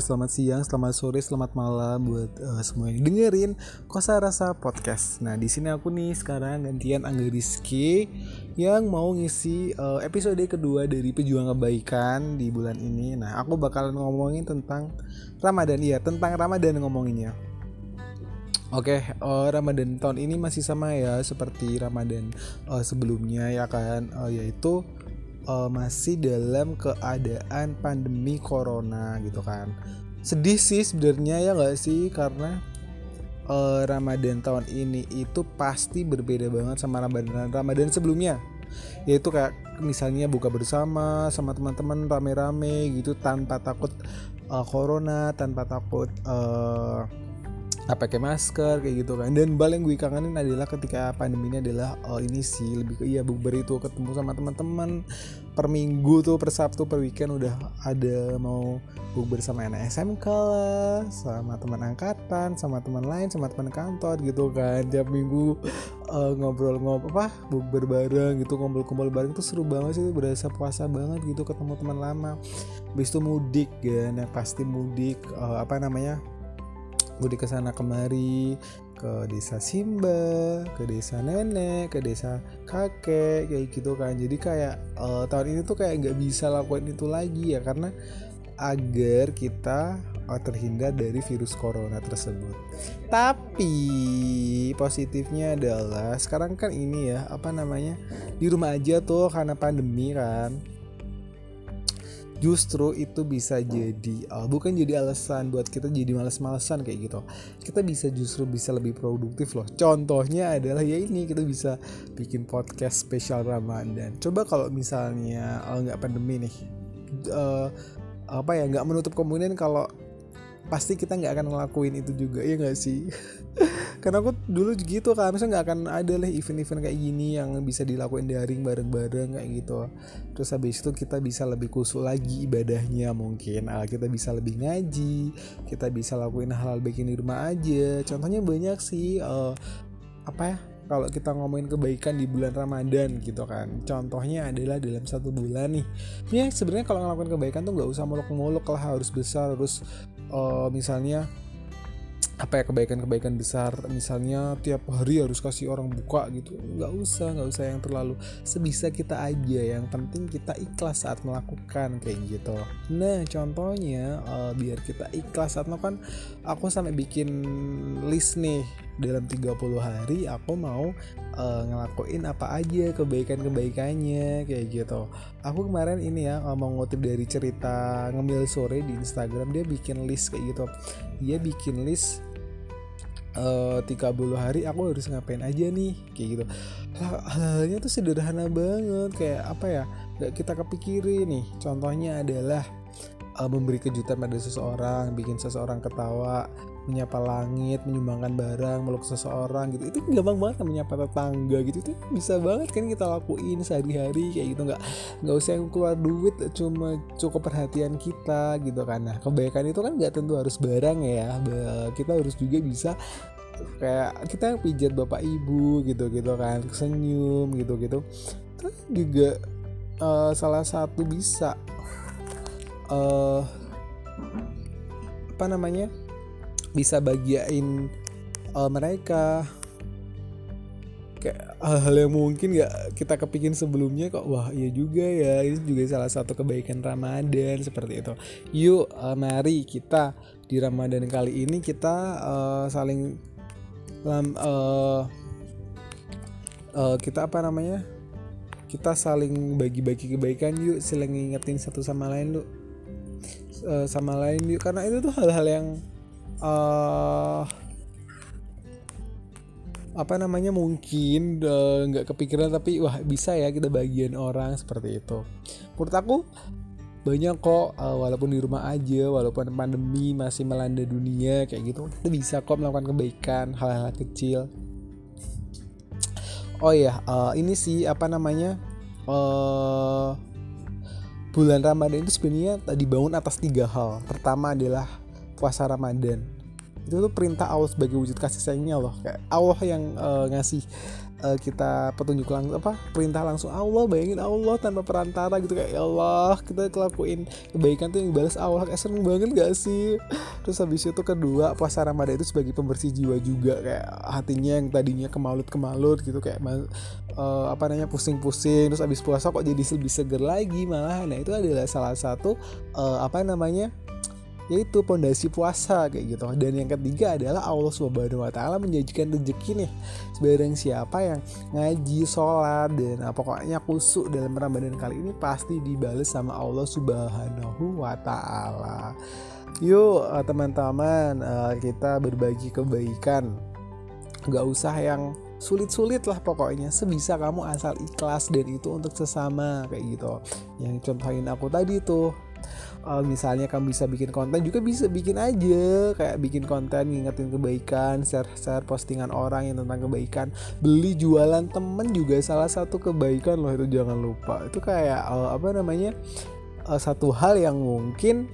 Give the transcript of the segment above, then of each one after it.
selamat siang, selamat sore, selamat malam buat eh, semua yang dengerin Kosa Rasa Podcast. Nah, di sini aku nih sekarang gantian Angga Rizky yang mau ngisi eh, episode kedua dari Pejuang Kebaikan di bulan ini. Nah, aku bakalan ngomongin tentang Ramadan, iya tentang Ramadan ngomonginnya. Oke, eh, Ramadan tahun ini masih sama ya seperti Ramadan eh, sebelumnya ya kan, Eh, yaitu eh, masih dalam keadaan pandemi corona gitu kan. Sedih sih sebenarnya ya nggak sih karena eh, Ramadan tahun ini itu pasti berbeda banget sama Ramadan Ramadan sebelumnya. Yaitu kayak misalnya buka bersama sama teman-teman rame-rame gitu tanpa takut eh, corona, tanpa takut eh nggak pakai masker kayak gitu kan. Dan paling gue kangenin adalah ketika pandemi ini adalah oh ini sih lebih ke iya bukber itu ketemu sama teman-teman per minggu tuh per sabtu per weekend udah ada mau bukber sama anak SMK lah sama teman angkatan sama teman lain sama teman kantor gitu kan. Tiap minggu eh, ngobrol-ngobrol apa bukber bareng gitu kumpul-kumpul bareng tuh seru banget sih berasa puasa banget gitu ketemu teman lama. Habis itu mudik kan ya pasti mudik eh, apa namanya mudik ke sana kemari ke desa Simba, ke desa nenek, ke desa kakek kayak gitu kan. Jadi kayak eh, tahun ini tuh kayak nggak bisa lakuin itu lagi ya karena agar kita eh, terhindar dari virus corona tersebut. Tapi positifnya adalah sekarang kan ini ya apa namanya di rumah aja tuh karena pandemi kan justru itu bisa jadi uh, bukan jadi alasan buat kita jadi males-malesan kayak gitu. Kita bisa justru bisa lebih produktif loh. Contohnya adalah ya ini kita bisa bikin podcast spesial Ramadan. Coba kalau misalnya uh, nggak pandemi nih uh, apa ya nggak menutup kemungkinan kalau pasti kita nggak akan ngelakuin itu juga ya nggak sih? Karena aku dulu gitu kan misalnya nggak akan ada lah event-event kayak gini yang bisa dilakuin daring bareng-bareng kayak gitu. Terus habis itu kita bisa lebih khusyuk lagi ibadahnya mungkin. Ah, kita bisa lebih ngaji kita bisa lakuin hal-hal bikin di rumah aja. Contohnya banyak sih eh, apa ya kalau kita ngomongin kebaikan di bulan Ramadan gitu kan. Contohnya adalah dalam satu bulan nih. Ya sebenarnya kalau ngelakuin kebaikan tuh nggak usah muluk-muluk lah harus besar harus eh, misalnya apa ya kebaikan-kebaikan besar. Misalnya tiap hari harus kasih orang buka gitu. Nggak usah nggak usah yang terlalu sebisa kita aja. Yang penting kita ikhlas saat melakukan kayak gitu. Nah contohnya eh, biar kita ikhlas saat melakukan aku sampai bikin list nih dalam 30 hari aku mau eh, ngelakuin apa aja kebaikan-kebaikannya kayak gitu. Aku kemarin ini ya eh, mau ngutip dari cerita ngemil sore di Instagram dia bikin list kayak gitu. Dia bikin list eh 30 hari aku harus ngapain aja nih kayak gitu. Hal- halnya tuh sederhana banget kayak apa ya nggak kita kepikirin nih. Contohnya adalah eh, memberi kejutan pada seseorang bikin seseorang ketawa menyapa langit menyumbangkan barang meluk seseorang gitu. Itu gampang banget kan menyapa tetangga gitu. Itu bisa banget kan kita lakuin sehari-hari kayak gitu. Nggak nggak usah yang keluar duit cuma cukup perhatian kita gitu kan. Nah kebaikan itu kan nggak tentu harus barang ya. Kita harus juga bisa kayak kita pijat bapak ibu gitu gitu kan. Senyum gitu gitu. Itu juga eh, salah satu bisa eh apa namanya bisa bagiain eh, mereka. Kayak hal-hal yang mungkin nggak kita kepikir sebelumnya kok wah iya juga ya ini juga salah satu kebaikan Ramadan seperti itu. Yuk eh, mari kita di Ramadan kali ini kita eh, saling lam, eh, eh, kita apa namanya kita saling bagi-bagi kebaikan yuk saling ngingetin satu sama lain lu Eh, sama lain karena itu tuh hal-hal yang eh apa namanya mungkin eh, nggak kepikiran tapi wah bisa ya kita bagian orang seperti itu. Menurut aku banyak kok uh, walaupun di rumah aja walaupun pandemi masih melanda dunia kayak gitu kita bisa kok melakukan kebaikan hal-hal kecil. Oh ya uh, ini sih apa namanya uh, bulan Ramadan itu sebenarnya dibangun atas tiga hal. Pertama adalah puasa Ramadan. Itu tuh perintah Allah sebagai wujud kasih sayangnya loh kayak Allah yang uh, ngasih uh, kita petunjuk langsung apa perintah langsung Allah bayangin Allah tanpa perantara gitu kayak ya Allah kita kelakuin kebaikan tuh yang balas Allah. Kayak seneng banget gak sih? Terus habis itu kedua puasa Ramadan itu sebagai pembersih jiwa juga kayak hatinya yang tadinya kemalut kemalut gitu kayak uh, apa namanya pusing-pusing. Terus habis puasa kok jadi lebih seger lagi malah nah itu adalah salah satu uh, apa namanya yaitu pondasi puasa kayak gitu. Dan yang ketiga adalah Allah subhanahu wa taala menjanjikan rezeki nih. Sebarang siapa yang ngaji sholat dan nah, pokoknya kusuk dalam ramadan kali ini pasti dibalas sama Allah subhanahu wa taala. Yuk eh, teman-teman eh, kita berbagi kebaikan. Gak usah yang sulit-sulit lah pokoknya. Sebisa kamu asal ikhlas dan itu untuk sesama kayak gitu. Yang contohin aku tadi tuh uh, misalnya kamu bisa bikin konten juga bisa bikin aja. Kayak bikin konten ngingetin kebaikan share share postingan orang yang tentang kebaikan. Beli jualan temen juga salah satu kebaikan loh itu jangan lupa. Itu kayak uh, apa namanya uh, satu hal yang mungkin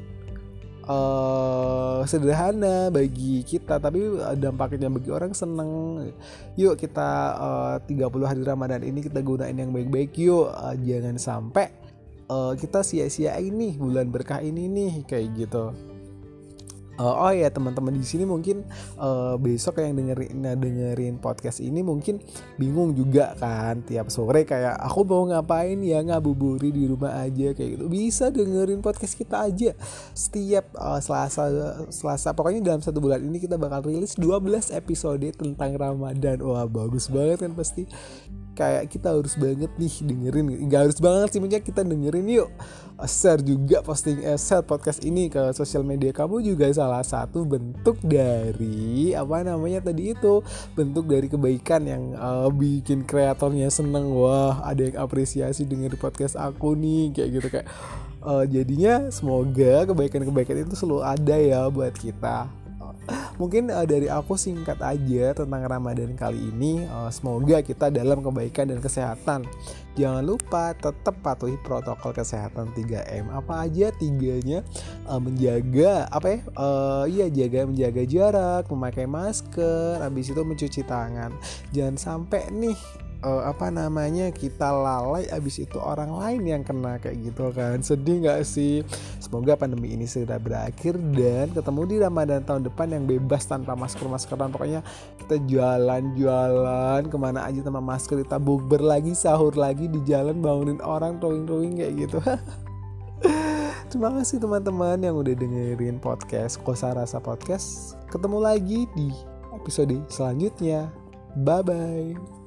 uh, sederhana bagi kita. Tapi dampaknya bagi orang seneng. Yuk kita uh, 30 hari Ramadan ini kita gunain yang baik-baik. Yuk uh, jangan sampai uh, kita sia-siain nih bulan berkah ini nih kayak gitu. Uh, oh ya teman-teman di sini mungkin uh, besok yang dengerin nah, dengerin podcast ini mungkin bingung juga kan tiap sore kayak aku mau ngapain ya ngabuburi di rumah aja kayak gitu. Bisa dengerin podcast kita aja setiap uh, Selasa Selasa. Pokoknya dalam satu bulan ini kita bakal rilis 12 episode tentang Ramadan. Wah bagus banget kan pasti kayak kita harus banget nih dengerin. Nggak harus banget sih punya kita dengerin yuk. Share juga posting eh, share podcast ini ke sosial media kamu juga salah satu bentuk dari apa namanya tadi itu bentuk dari kebaikan yang uh, bikin kreatornya seneng. Wah ada yang apresiasi denger podcast aku nih kayak gitu kayak uh, jadinya semoga kebaikan-kebaikan itu selalu ada ya buat kita mungkin uh, dari aku singkat aja tentang Ramadan kali ini uh, semoga kita dalam kebaikan dan kesehatan. Jangan lupa tetap patuhi protokol kesehatan 3M apa aja tiganya? Uh, menjaga apa ya? Uh, iya jaga menjaga jarak memakai masker habis itu mencuci tangan. Jangan sampai nih uh, apa namanya kita lalai abis itu orang lain yang kena kayak gitu kan sedih nggak sih semoga pandemi ini segera berakhir dan ketemu di Ramadan tahun depan yang bebas tanpa masker maskeran pokoknya kita jalan-jalan ke mana aja tanpa masker kita bukber lagi sahur lagi di jalan bangunin orang rowing-rowing kayak gitu Terima kasih teman-teman yang udah dengerin podcast Kosa Rasa Podcast. Ketemu lagi di episode selanjutnya. Bye bye.